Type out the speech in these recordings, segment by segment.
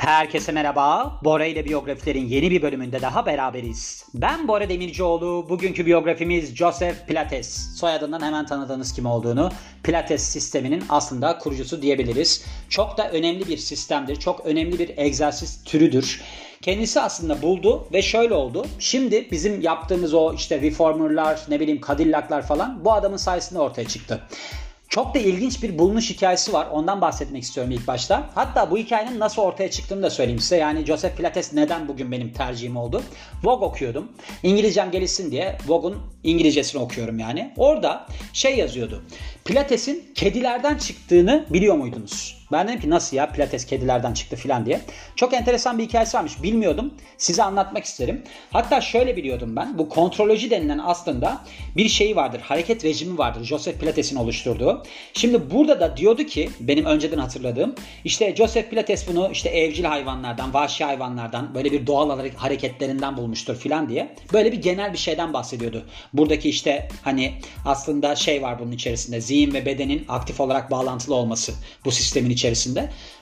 Herkese merhaba. Bora ile biyografilerin yeni bir bölümünde daha beraberiz. Ben Bora Demircioğlu. Bugünkü biyografimiz Joseph Pilates. Soyadından hemen tanıdığınız kim olduğunu. Pilates sisteminin aslında kurucusu diyebiliriz. Çok da önemli bir sistemdir. Çok önemli bir egzersiz türüdür. Kendisi aslında buldu ve şöyle oldu. Şimdi bizim yaptığımız o işte reformerlar, ne bileyim Cadillac'lar falan bu adamın sayesinde ortaya çıktı. Çok da ilginç bir bulunuş hikayesi var. Ondan bahsetmek istiyorum ilk başta. Hatta bu hikayenin nasıl ortaya çıktığını da söyleyeyim size. Yani Joseph Pilates neden bugün benim tercihim oldu? Vogue okuyordum. İngilizcem gelişsin diye Vogue'un İngilizcesini okuyorum yani. Orada şey yazıyordu. Pilates'in kedilerden çıktığını biliyor muydunuz? Ben dedim ki nasıl ya pilates kedilerden çıktı filan diye. Çok enteresan bir hikayesi varmış. Bilmiyordum. Size anlatmak isterim. Hatta şöyle biliyordum ben. Bu kontroloji denilen aslında bir şey vardır. Hareket rejimi vardır. Joseph Pilates'in oluşturduğu. Şimdi burada da diyordu ki benim önceden hatırladığım işte Joseph Pilates bunu işte evcil hayvanlardan, vahşi hayvanlardan böyle bir doğal hareketlerinden bulmuştur filan diye. Böyle bir genel bir şeyden bahsediyordu. Buradaki işte hani aslında şey var bunun içerisinde. Zihin ve bedenin aktif olarak bağlantılı olması bu sistemin içerisinde.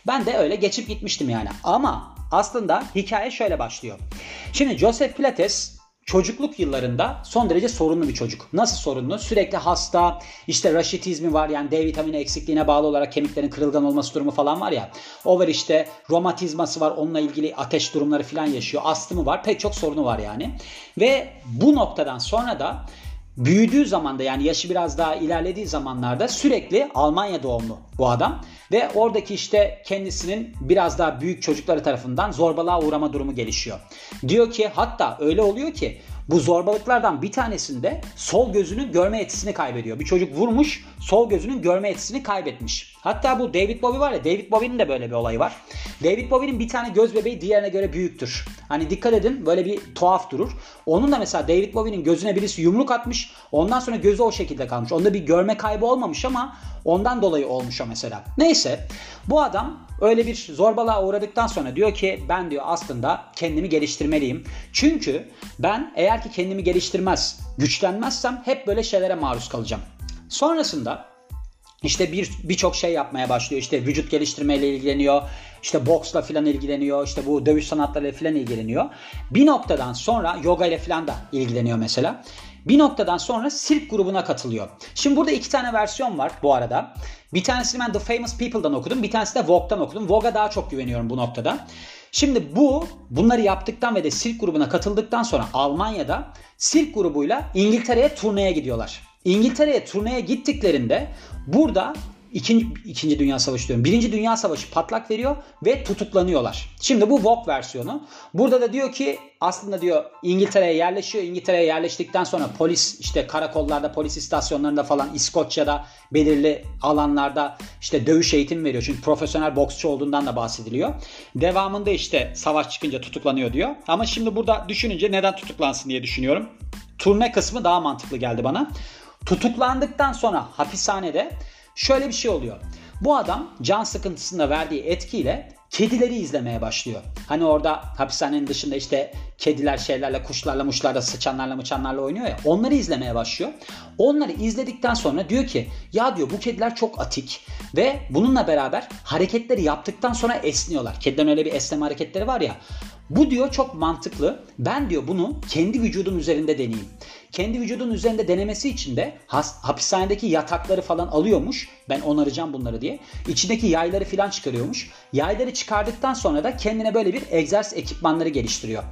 Ben de öyle geçip gitmiştim yani. Ama aslında hikaye şöyle başlıyor. Şimdi Joseph Pilates çocukluk yıllarında son derece sorunlu bir çocuk. Nasıl sorunlu? Sürekli hasta, işte raşitizmi var yani D vitamini eksikliğine bağlı olarak kemiklerin kırılgan olması durumu falan var ya. O var işte romatizması var onunla ilgili ateş durumları falan yaşıyor. Astımı var pek çok sorunu var yani. Ve bu noktadan sonra da büyüdüğü zamanda yani yaşı biraz daha ilerlediği zamanlarda sürekli Almanya doğumlu bu adam. Ve oradaki işte kendisinin biraz daha büyük çocukları tarafından zorbalığa uğrama durumu gelişiyor. Diyor ki hatta öyle oluyor ki bu zorbalıklardan bir tanesinde sol gözünün görme yetisini kaybediyor. Bir çocuk vurmuş, sol gözünün görme yetisini kaybetmiş. Hatta bu David Bowie var ya, David Bowie'nin de böyle bir olayı var. David Bowie'nin bir tane göz bebeği diğerine göre büyüktür. Hani dikkat edin böyle bir tuhaf durur. Onun da mesela David Bowie'nin gözüne birisi yumruk atmış. Ondan sonra gözü o şekilde kalmış. Onda bir görme kaybı olmamış ama ondan dolayı olmuş o mesela. Neyse bu adam öyle bir zorbalığa uğradıktan sonra diyor ki ben diyor aslında kendimi geliştirmeliyim. Çünkü ben eğer ki kendimi geliştirmez, güçlenmezsem hep böyle şeylere maruz kalacağım. Sonrasında işte bir birçok şey yapmaya başlıyor. İşte vücut geliştirmeyle ilgileniyor. İşte boksla filan ilgileniyor. İşte bu dövüş sanatlarıyla filan ilgileniyor. Bir noktadan sonra yoga ile filan da ilgileniyor mesela. Bir noktadan sonra sirk grubuna katılıyor. Şimdi burada iki tane versiyon var bu arada. Bir tanesini ben The Famous People'dan okudum. Bir tanesi de Vogue'dan okudum. Vogue'a daha çok güveniyorum bu noktada. Şimdi bu bunları yaptıktan ve de sirk grubuna katıldıktan sonra Almanya'da sirk grubuyla İngiltere'ye turneye gidiyorlar. İngiltere'ye turneye gittiklerinde burada İkinci, İkinci Dünya Savaşı diyorum. Birinci Dünya Savaşı patlak veriyor ve tutuklanıyorlar. Şimdi bu Vogue versiyonu. Burada da diyor ki aslında diyor İngiltere'ye yerleşiyor. İngiltere'ye yerleştikten sonra polis işte karakollarda, polis istasyonlarında falan İskoçya'da belirli alanlarda işte dövüş eğitimi veriyor. Çünkü profesyonel boksçu olduğundan da bahsediliyor. Devamında işte savaş çıkınca tutuklanıyor diyor. Ama şimdi burada düşününce neden tutuklansın diye düşünüyorum. Turne kısmı daha mantıklı geldi bana. Tutuklandıktan sonra hapishanede şöyle bir şey oluyor. Bu adam can sıkıntısında verdiği etkiyle kedileri izlemeye başlıyor. Hani orada hapishanenin dışında işte kediler şeylerle, kuşlarla, muşlarla, sıçanlarla, mıçanlarla oynuyor ya. Onları izlemeye başlıyor. Onları izledikten sonra diyor ki ya diyor bu kediler çok atik ve bununla beraber hareketleri yaptıktan sonra esniyorlar. Kediden öyle bir esneme hareketleri var ya. Bu diyor çok mantıklı. Ben diyor bunu kendi vücudum üzerinde deneyeyim. Kendi vücudun üzerinde denemesi için de has, hapishanedeki yatakları falan alıyormuş. Ben onaracağım bunları diye. İçindeki yayları falan çıkarıyormuş. Yayları çıkardıktan sonra da kendine böyle bir egzersiz ekipmanları geliştiriyor.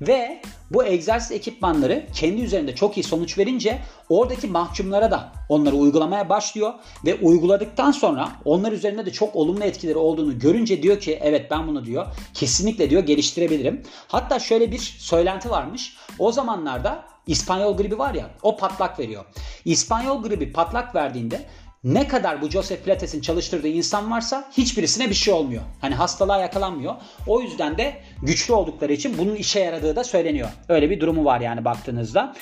Ve bu egzersiz ekipmanları kendi üzerinde çok iyi sonuç verince oradaki mahkumlara da onları uygulamaya başlıyor ve uyguladıktan sonra onlar üzerinde de çok olumlu etkileri olduğunu görünce diyor ki evet ben bunu diyor kesinlikle diyor geliştirebilirim. Hatta şöyle bir söylenti varmış. O zamanlarda İspanyol gribi var ya o patlak veriyor. İspanyol gribi patlak verdiğinde ne kadar bu Joseph Pilates'in çalıştırdığı insan varsa hiçbirisine bir şey olmuyor. Hani hastalığa yakalanmıyor. O yüzden de güçlü oldukları için bunun işe yaradığı da söyleniyor. Öyle bir durumu var yani baktığınızda.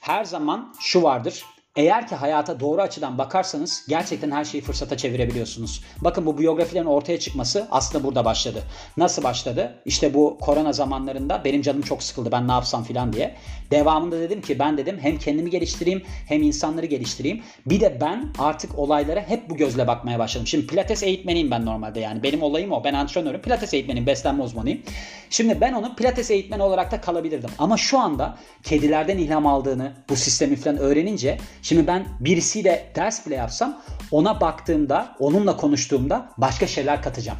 Her zaman şu vardır. Eğer ki hayata doğru açıdan bakarsanız gerçekten her şeyi fırsata çevirebiliyorsunuz. Bakın bu biyografilerin ortaya çıkması aslında burada başladı. Nasıl başladı? İşte bu korona zamanlarında benim canım çok sıkıldı ben ne yapsam filan diye. Devamında dedim ki ben dedim hem kendimi geliştireyim hem insanları geliştireyim. Bir de ben artık olaylara hep bu gözle bakmaya başladım. Şimdi pilates eğitmeniyim ben normalde yani. Benim olayım o. Ben antrenörüm. Pilates eğitmeniyim. Beslenme uzmanıyım. Şimdi ben onu pilates eğitmeni olarak da kalabilirdim. Ama şu anda kedilerden ilham aldığını bu sistemi falan öğrenince şimdi ben birisiyle ders bile yapsam ona baktığımda onunla konuştuğumda başka şeyler katacağım.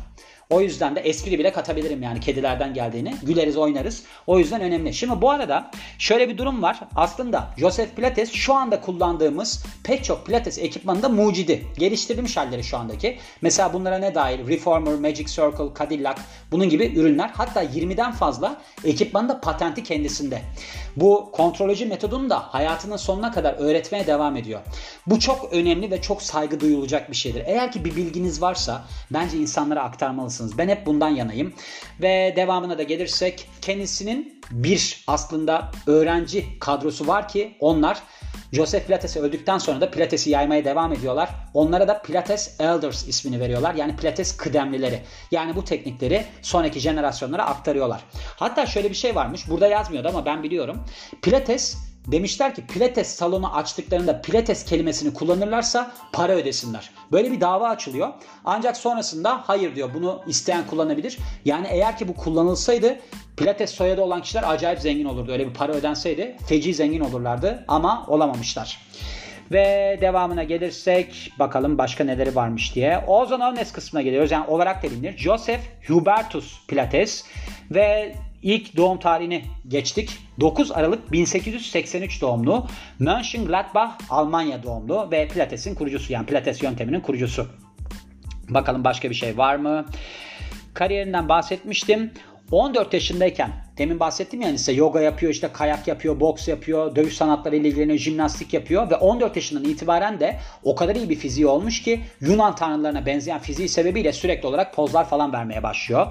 O yüzden de espri bile katabilirim yani kedilerden geldiğini. Güleriz oynarız. O yüzden önemli. Şimdi bu arada şöyle bir durum var. Aslında Joseph Pilates şu anda kullandığımız pek çok Pilates ekipmanında mucidi. Geliştirilmiş halleri şu andaki. Mesela bunlara ne dahil? Reformer, Magic Circle, Cadillac bunun gibi ürünler. Hatta 20'den fazla ekipmanın da patenti kendisinde. Bu kontroloji metodunu da hayatının sonuna kadar öğretmeye devam ediyor. Bu çok önemli ve çok saygı duyulacak bir şeydir. Eğer ki bir bilginiz varsa bence insanlara aktarmalısınız. Ben hep bundan yanayım. Ve devamına da gelirsek kendisinin bir aslında öğrenci kadrosu var ki onlar Joseph Pilates öldükten sonra da Pilates'i yaymaya devam ediyorlar. Onlara da Pilates Elders ismini veriyorlar. Yani Pilates kıdemlileri. Yani bu teknikleri sonraki jenerasyonlara aktarıyorlar. Hatta şöyle bir şey varmış. Burada yazmıyordu ama ben biliyorum. Pilates demişler ki pilates salonu açtıklarında pilates kelimesini kullanırlarsa para ödesinler. Böyle bir dava açılıyor. Ancak sonrasında hayır diyor bunu isteyen kullanabilir. Yani eğer ki bu kullanılsaydı pilates soyadı olan kişiler acayip zengin olurdu. Öyle bir para ödenseydi feci zengin olurlardı ama olamamışlar. Ve devamına gelirsek bakalım başka neleri varmış diye. Ozon Ownes kısmına geliyoruz. Yani olarak da bilinir. Joseph Hubertus Pilates ve ilk doğum tarihini geçtik. 9 Aralık 1883 doğumlu. Mönchengladbach Almanya doğumlu ve Pilates'in kurucusu yani Pilates yönteminin kurucusu. Bakalım başka bir şey var mı? Kariyerinden bahsetmiştim. 14 yaşındayken demin bahsettim yani size yoga yapıyor, işte kayak yapıyor, boks yapıyor, dövüş sanatları ile ilgileniyor, jimnastik yapıyor ve 14 yaşından itibaren de o kadar iyi bir fiziği olmuş ki Yunan tanrılarına benzeyen fiziği sebebiyle sürekli olarak pozlar falan vermeye başlıyor.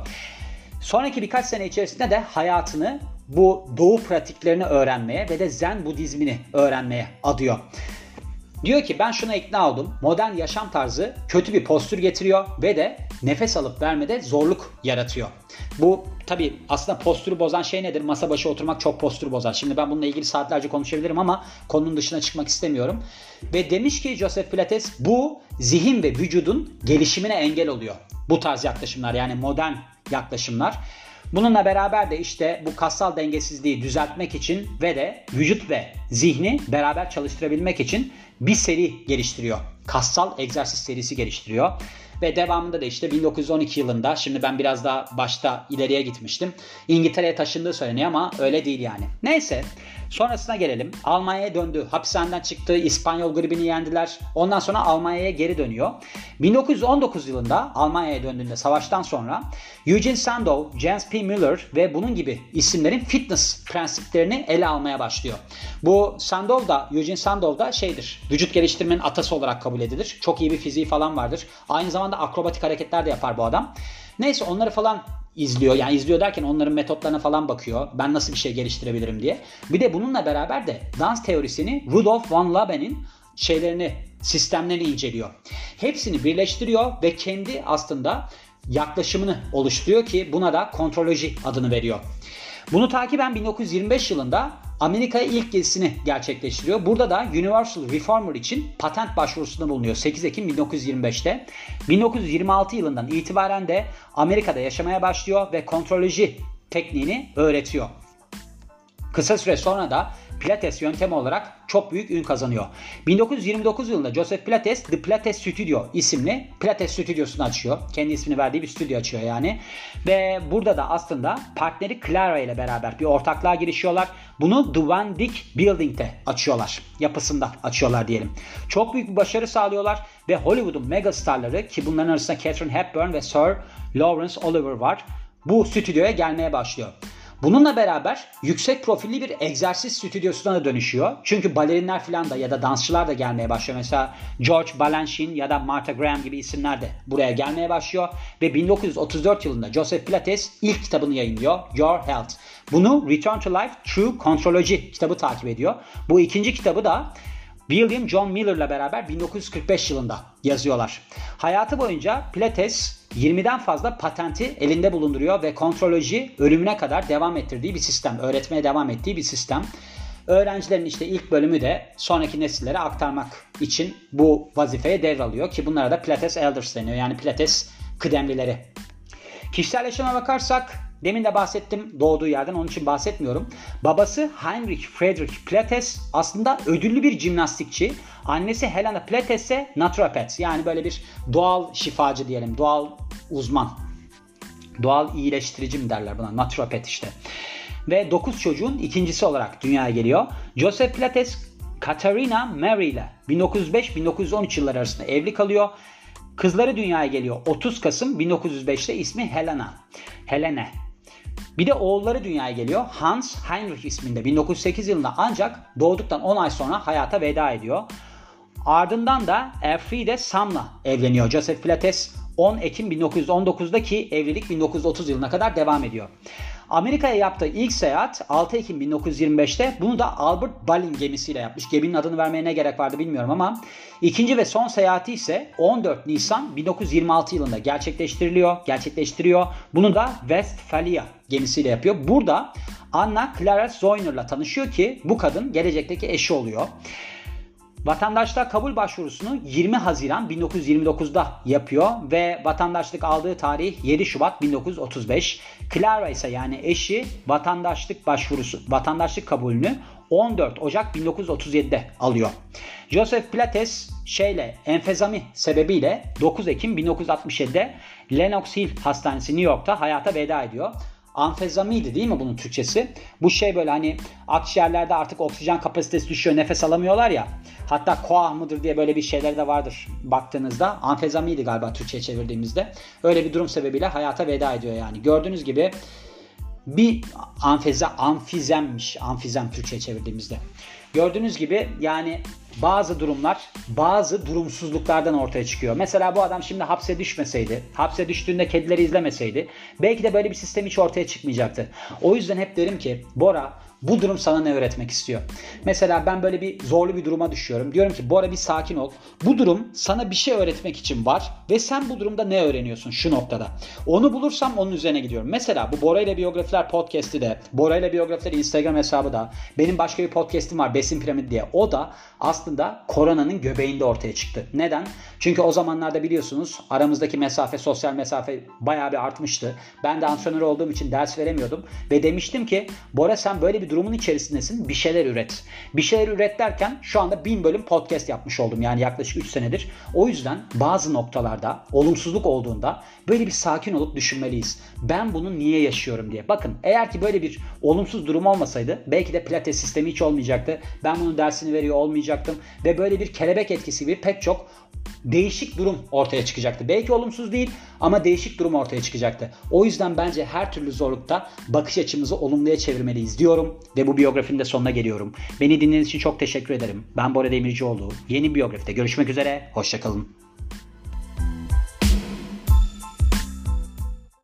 Sonraki birkaç sene içerisinde de hayatını bu doğu pratiklerini öğrenmeye ve de Zen Budizmini öğrenmeye adıyor. Diyor ki ben şuna ikna oldum. Modern yaşam tarzı kötü bir postür getiriyor ve de nefes alıp vermede zorluk yaratıyor. Bu tabi aslında postürü bozan şey nedir? Masa başı oturmak çok postürü bozar. Şimdi ben bununla ilgili saatlerce konuşabilirim ama konunun dışına çıkmak istemiyorum. Ve demiş ki Joseph Pilates bu zihin ve vücudun gelişimine engel oluyor. Bu tarz yaklaşımlar yani modern yaklaşımlar. Bununla beraber de işte bu kassal dengesizliği düzeltmek için ve de vücut ve zihni beraber çalıştırabilmek için bir seri geliştiriyor. Kassal egzersiz serisi geliştiriyor. Ve devamında da işte 1912 yılında şimdi ben biraz daha başta ileriye gitmiştim. İngiltere'ye taşındığı söyleniyor ama öyle değil yani. Neyse sonrasına gelelim. Almanya'ya döndü. Hapishaneden çıktı. İspanyol gribini yendiler. Ondan sonra Almanya'ya geri dönüyor. 1919 yılında Almanya'ya döndüğünde savaştan sonra Eugene Sandow, James P. Miller ve bunun gibi isimlerin fitness prensiplerini ele almaya başlıyor. Bu Sandow da, Eugene Sandow da şeydir. Vücut geliştirmenin atası olarak kabul edilir. Çok iyi bir fiziği falan vardır. Aynı zamanda akrobatik hareketler de yapar bu adam. Neyse onları falan izliyor. Yani izliyor derken onların metotlarına falan bakıyor. Ben nasıl bir şey geliştirebilirim diye. Bir de bununla beraber de dans teorisini Rudolf von Laben'in şeylerini, sistemlerini inceliyor. Hepsini birleştiriyor ve kendi aslında yaklaşımını oluşturuyor ki buna da kontroloji adını veriyor. Bunu takiben 1925 yılında Amerika'ya ilk gezisini gerçekleştiriyor. Burada da Universal Reformer için patent başvurusunda bulunuyor 8 Ekim 1925'te. 1926 yılından itibaren de Amerika'da yaşamaya başlıyor ve kontroloji tekniğini öğretiyor. Kısa süre sonra da Pilates yöntemi olarak çok büyük ün kazanıyor. 1929 yılında Joseph Pilates The Pilates Studio isimli Pilates stüdyosunu açıyor. Kendi ismini verdiği bir stüdyo açıyor yani. Ve burada da aslında partneri Clara ile beraber bir ortaklığa girişiyorlar. Bunu The Van Dyck Building'de açıyorlar. Yapısında açıyorlar diyelim. Çok büyük bir başarı sağlıyorlar ve Hollywood'un mega starları ki bunların arasında Catherine Hepburn ve Sir Lawrence Oliver var. Bu stüdyoya gelmeye başlıyor. Bununla beraber yüksek profilli bir egzersiz stüdyosuna da dönüşüyor. Çünkü balerinler falan da ya da dansçılar da gelmeye başlıyor. Mesela George Balanchine ya da Martha Graham gibi isimler de buraya gelmeye başlıyor. Ve 1934 yılında Joseph Pilates ilk kitabını yayınlıyor. Your Health. Bunu Return to Life True Contrology kitabı takip ediyor. Bu ikinci kitabı da William John Miller'la beraber 1945 yılında yazıyorlar. Hayatı boyunca Pilates 20'den fazla patenti elinde bulunduruyor ve kontroloji ölümüne kadar devam ettirdiği bir sistem, öğretmeye devam ettiği bir sistem. Öğrencilerin işte ilk bölümü de sonraki nesillere aktarmak için bu vazifeye devralıyor ki bunlara da Pilates Elders deniyor. Yani Pilates kıdemlileri. Kişisel yaşama bakarsak demin de bahsettim doğduğu yerden onun için bahsetmiyorum. Babası Heinrich Friedrich Pilates aslında ödüllü bir jimnastikçi. Annesi Helena Pilates ise naturopat yani böyle bir doğal şifacı diyelim. Doğal uzman. Doğal iyileştirici mi derler buna? Naturopat işte. Ve 9 çocuğun ikincisi olarak dünyaya geliyor. Joseph Pilates Katarina Mary ile 1905-1913 yılları arasında evli kalıyor. Kızları dünyaya geliyor 30 Kasım 1905'te ismi Helena. Helene. Bir de oğulları dünyaya geliyor. Hans Heinrich isminde 1908 yılında ancak doğduktan 10 ay sonra hayata veda ediyor. Ardından da Elfriede Sam'la evleniyor. Joseph Pilates 10 Ekim 1919'daki evlilik 1930 yılına kadar devam ediyor. Amerika'ya yaptığı ilk seyahat 6 Ekim 1925'te bunu da Albert Ballin gemisiyle yapmış. Geminin adını vermeye ne gerek vardı bilmiyorum ama ikinci ve son seyahati ise 14 Nisan 1926 yılında gerçekleştiriliyor, gerçekleştiriyor. Bunu da Westphalia gemisiyle yapıyor. Burada Anna Clara Zoyner'la tanışıyor ki bu kadın gelecekteki eşi oluyor. Vatandaşlığa kabul başvurusunu 20 Haziran 1929'da yapıyor ve vatandaşlık aldığı tarih 7 Şubat 1935. Clara ise yani eşi vatandaşlık başvurusu, vatandaşlık kabulünü 14 Ocak 1937'de alıyor. Joseph Pilates şeyle enfezami sebebiyle 9 Ekim 1967'de Lenox Hill Hastanesi New York'ta hayata veda ediyor amfezamiydi değil mi bunun Türkçesi? Bu şey böyle hani akciğerlerde artık oksijen kapasitesi düşüyor nefes alamıyorlar ya. Hatta koah mıdır diye böyle bir şeyler de vardır baktığınızda. Amfezamiydi galiba Türkçe'ye çevirdiğimizde. Öyle bir durum sebebiyle hayata veda ediyor yani. Gördüğünüz gibi bir amfeze amfizemmiş. Amfizem Türkçe'ye çevirdiğimizde. Gördüğünüz gibi yani bazı durumlar bazı durumsuzluklardan ortaya çıkıyor. Mesela bu adam şimdi hapse düşmeseydi, hapse düştüğünde kedileri izlemeseydi belki de böyle bir sistem hiç ortaya çıkmayacaktı. O yüzden hep derim ki Bora bu durum sana ne öğretmek istiyor? Mesela ben böyle bir zorlu bir duruma düşüyorum. Diyorum ki Bora bir sakin ol. Bu durum sana bir şey öğretmek için var ve sen bu durumda ne öğreniyorsun şu noktada? Onu bulursam onun üzerine gidiyorum. Mesela bu Bora ile Biyografiler podcast'i de, Bora ile Biyografiler Instagram hesabı da, benim başka bir podcast'im var Besin Piramidi diye. O da aslında koronanın göbeğinde ortaya çıktı. Neden? Çünkü o zamanlarda biliyorsunuz aramızdaki mesafe, sosyal mesafe bayağı bir artmıştı. Ben de antrenör olduğum için ders veremiyordum ve demiştim ki Bora sen böyle bir bir durumun içerisindesin. Bir şeyler üret. Bir şeyler üret derken şu anda bin bölüm podcast yapmış oldum. Yani yaklaşık 3 senedir. O yüzden bazı noktalarda olumsuzluk olduğunda böyle bir sakin olup düşünmeliyiz. Ben bunu niye yaşıyorum diye. Bakın eğer ki böyle bir olumsuz durum olmasaydı belki de pilates sistemi hiç olmayacaktı. Ben bunun dersini veriyor olmayacaktım. Ve böyle bir kelebek etkisi gibi pek çok değişik durum ortaya çıkacaktı. Belki olumsuz değil ama değişik durum ortaya çıkacaktı. O yüzden bence her türlü zorlukta bakış açımızı olumluya çevirmeliyiz ve bu biyografinin de sonuna geliyorum. Beni dinlediğiniz için çok teşekkür ederim. Ben Bora Demircioğlu. Yeni biyografide görüşmek üzere. Hoşçakalın.